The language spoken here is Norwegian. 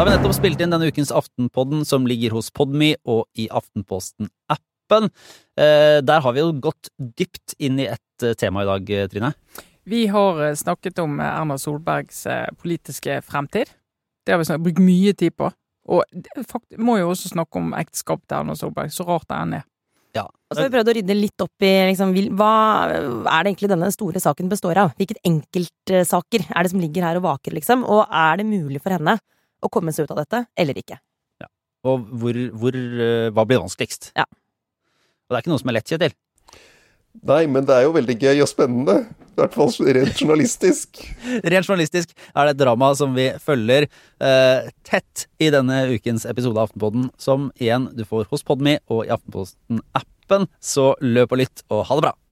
Da har vi nettopp spilt inn denne ukens Aftenpodden, som ligger hos Podme og i Aftenposten-appen. Eh, der har vi jo gått dypt inn i et eh, tema i dag, eh, Trine. Vi har snakket om Erna Solbergs politiske fremtid. Det har vi snakket, brukt mye tid på. Og vi må jo også snakke om ekteskapet til Erna Solberg, så rart det enn er. Ja. Og så har vi prøvd å rydde litt opp i liksom, hva er det egentlig denne store saken består av? Hvilke enkeltsaker er det som ligger her og vaker, liksom? Og er det mulig for henne å komme seg ut av dette, eller ikke? Og hvor, hvor eh, Hva blir vanskeligst? Ja. Og det er ikke noe som er lett, Kjetil. Nei, men det er jo veldig gøy og spennende. I hvert fall rent journalistisk. Rent journalistisk er det et drama som vi følger eh, tett i denne ukens episode av Aftenpodden, som igjen du får hos Podme og i Aftenposten-appen. Så løp og lytt, og ha det bra!